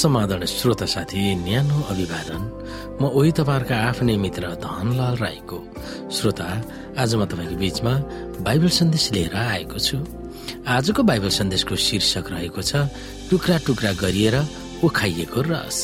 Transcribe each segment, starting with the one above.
समाधान श्रोता साथी न्यानो अभिवादन। म उही तपाईँहरूका आफ्नै मित्र धनलाल राईको। श्रोता आज म तपाईँको बीचमा बाइबल सन्देश लिएर आएको छु। आजको बाइबल सन्देशको शीर्षक रहेको छ टुक्रा टुक्रा गरिएर उखाइएको रस।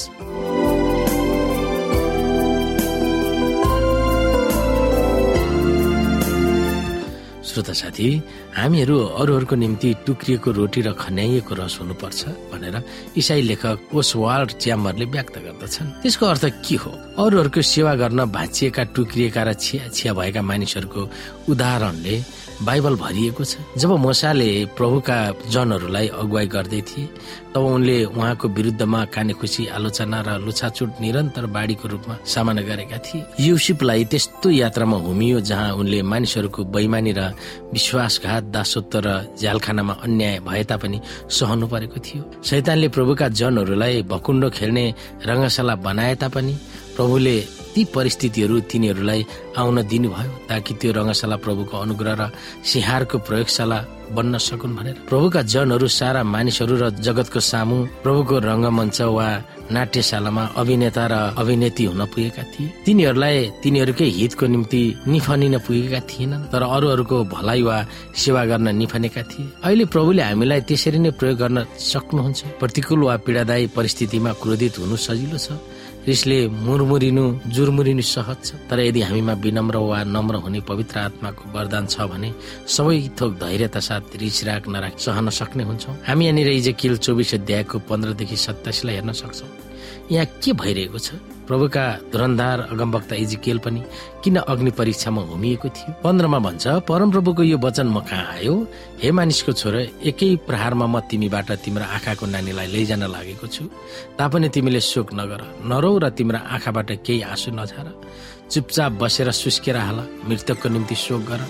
श्रोता साथी हामीहरू अरूहरूको निम्ति टुक्रिएको रोटी र खन्याइएको रस हुनुपर्छ भनेर इसाई लेखक ओसवाल्ड च्याम्बरले व्यक्त गर्दछन्। त्यसको अर्थ के हो? अरूहरूको सेवा गर्न भाँचिएका टुक्रिएका र छिया छिया भएका मानिसहरूको उदाहरणले बाइबल भरिएको छ। जब मोसाले प्रभुका जनहरूलाई अगुवाई गर्दै थिए तब उनले उहाँको विरुद्धमा कानेखुसी आलोचना र लुछाचुट निरन्तर बाढीको रूपमा सामना गरेका थिए। युसिपलाई त्यस्तो यात्रामा हुमियो जहाँ उनले मानिसहरूको बैमानी र विश्वासघात दासत्व र झ्यालखानामा अन्याय भए तापनि सहनु परेको थियो। शैतानले प्रभुका जनहरूलाई भकुण्डो खेल्ने रङ्गशाला बनाए तापनि प्रभुले ती परिस्थितिहरू तिनीहरूलाई आउन दिनुभयो ताकि त्यो रङ्गशाला प्रभुको अनुग्रह र सिहारको प्रयोगशाला बन्न सकुन् भनेर। प्रभुका जनहरू सारा मानिसहरू र जगतको सामु प्रभुको रङ्गमञ्च वा नाट्यशालामा अभिनेता र अभिनेत्री हुन पुगेका थिए। तिनीहरूलाई तिनीहरूकै हितको निम्ति निफनिन पुगेका थिएनन् तर अरूहरूको भलाइ वा सेवा गर्न निफनेका थिए। अहिले प्रभुले हामीलाई त्यसरी नै प्रयोग गर्न सक्नुहुन्छ। प्रतिकूल वा पीडादायी परिस्थितिमा क्रोधित हुनु सजिलो छ। रिसले मुरमुरिनु जुरमुरिनु सहज छ। तर यदि हामीमा विनम्र वा नम्र हुने पवित्र आत्माको वरदान छ भने सबै थोक धैर्यता साथ रिस राग नराख सहन सक्ने हुन्छौँ। हामी यहाँनिर इजेकिल चौबिस अध्यायको पन्ध्रदेखि सत्ताइसलाई हेर्न सक्छौँ। यहाँ के भइरहेको छ? प्रभुका धुरन्धार अगमवक्ता इजिकेल पनि किन अग्नि परीक्षामा होमिएको थियो? पन्ध्रमा भन्छ परमप्रभुको यो वचन म कहाँ आयो? हे मानिसको छोरो एकै प्रहारमा म तिमीबाट तिम्रो आँखाको नानीलाई लैजान लागेको छु। तापनि तिमीले शोक नगर नरौ र तिम्रो आँखाबाट केही आँसु नझार। चुपचाप बसेर सुस्केर हाल मृतकको निम्ति शोक गर।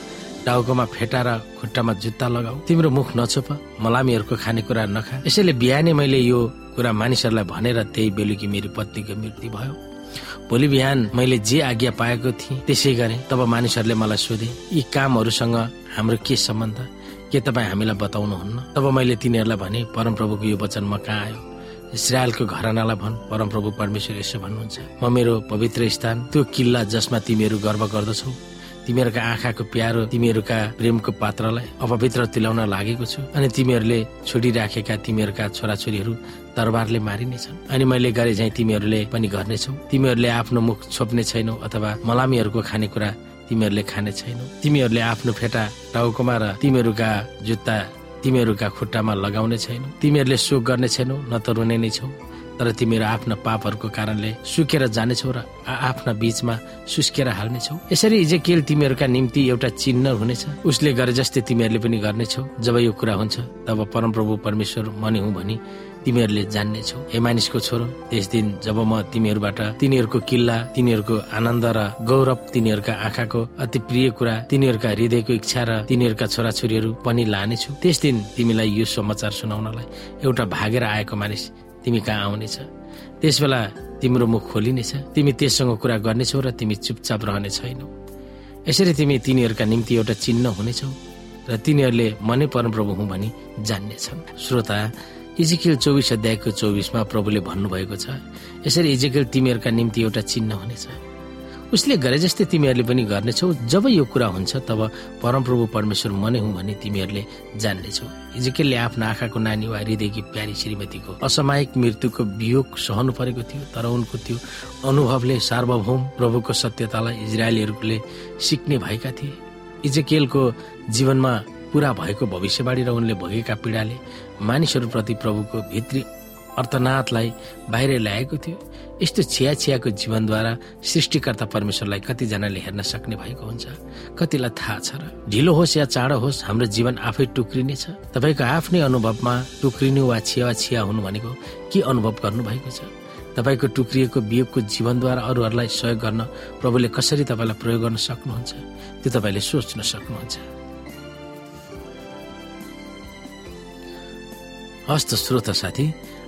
टाउकोमा फेटा र खुट्टामा जुत्ता लगाऊ। तिम्रो मुख नछोप मलामीहरूको खानेकुरा नखा। यसैले बिहानै मैले यो कुरा मानिसहरूलाई भनेर त्यही बेलुकी मेरो पत्नीको मृत्यु भयो। भोलि बिहान मैले जे आज्ञा पाएको थिएँ त्यसै गरेँ। तब मानिसहरूले मलाई सोधे यी कामहरूसँग हाम्रो के सम्बन्ध? के तपाईँ हामीलाई बताउनुहुन्न? तब मैले तिनीहरूलाई भने परमप्रभुको यो वचन म कहाँ आयो? इसरायलको घरनालाई भन् परमप्रभु परमेश्वर यसो भन्नुहुन्छ। म मेरो पवित्र स्थान त्यो किल्ला जसमा तिमीहरू गर्व गर्दछौ। तिमीहरूका आँखाको प्यारो तिमीहरूका प्रेमको पात्रलाई अपवित्र तिलाउन लागेको छु। अनि तिमीहरूले छोडिराखेका तिमीहरूका छोराछोरीहरू तरबारले मारिनेछन् अनि मैले गरे झै तिमीहरूले पनि गर्नेछौ। तिमीहरूले आफ्नो मुख छोप्ने छैनौ अथवा मलामीहरूको खानेकुरा तिमीहरूले खाने छैनौ। तिमीहरूले आफ्नो फेटा टाउकोमा र तिमीहरूका जुत्ता तिमीहरूका खुट्टामा लगाउने छैनौ। तिमीहरूले शोक गर्ने छैनौ न त रुने नै छौ। तर तिमीहरू आफ्ना पापहरूको कारणले सुकेर जानेछौ र आफ्ना बीचमा सुस्केर हाल्नेछौ। यसरी इजेकेल तिमीहरूका निम्ति एउटा चिन्ह हुनेछ। उसले गरे जस्तै तिमीहरूले पनि गर्नेछौ। जब यो कुरा हुन्छ तब परमप्रभु परमेश्वर मनी हुँ भनी तिमीहरूले जान्नेछौ। हे मानिसको छोरो त्यस दिन जब म तिमीहरूबाट तिनीहरूको किल्ला तिनीहरूको आनन्द र गौरव तिनीहरूका आँखाको अति प्रिय कुरा तिनीहरूका हृदयको इच्छा र तिनीहरूका छोराछोरीहरू पनि लानेछु त्यस दिन तिमीलाई यो समाचार सुनाउनलाई एउटा भागेर आएको मानिस तिमी कहाँ आउनेछ? त्यस बेला तिम्रो मुख खोलिनेछ। तिमी त्यससँग कुरा गर्नेछौ र तिमी चुपचाप रहने छैनौ यसरी तिमी तिनीहरूका निम्ति एउटा चिन्ह हुनेछौ र तिनीहरूले मनै परमप्रभु हुँ भनी जान्नेछन्। श्रोता इजिकेल चौबिस अध्यायको चौबिसमा प्रभुले भन्नुभएको छ यसरी इजिकेल तिमीहरूका निम्ति एउटा चिन्ह हुनेछ। उसले गरे जस्तै तिमीहरूले पनि गर्नेछौ। जब यो कुरा हुन्छ तब परमप्रभु परमेश्वर मनै हुँ भने तिमीहरूले जान्नेछौ। इजिकेलले आफ्नो आँखाको नानी वा हृदयकी प्यारी श्रीमतीको असामायिक मृत्युको वियोग सहनु परेको थियो तर उनको त्यो अनुभवले सार्वभौम प्रभुको सत्यतालाई इजरायलीहरूले सिक्ने भएका थिए। इजेकेलको जीवनमा पूरा भएको भविष्यवाणी र उनले भोगेका पीडाले मानिसहरूप्रति प्रभुको भित्री अर्थनाथलाई बाहिर ल्याएको थियो। यस्तो छिया छियाको जीवनद्वारा सृष्टिकर्ता परमेश्वरलाई कतिजनाले हेर्न सक्ने भएको हुन्छ। कतिलाई थाहा छ र? ढिलो होस् या चाँडो होस् हाम्रो जीवन आफै टुक्रिने छ। तपाईँको आफ्नै अनुभवमा टुक्रिनु वा छिया छिया हुनु भनेको के अनुभव गर्नु भएको छ? तपाईँको टुक्रिएको वियोगको जीवनद्वारा अरूहरूलाई सहयोग गर्न प्रभुले कसरी तपाईँलाई प्रयोग गर्न सक्नुहुन्छ त्यो तपाईँले सोच्न सक्नुहुन्छ। हस्त श्रोता साथी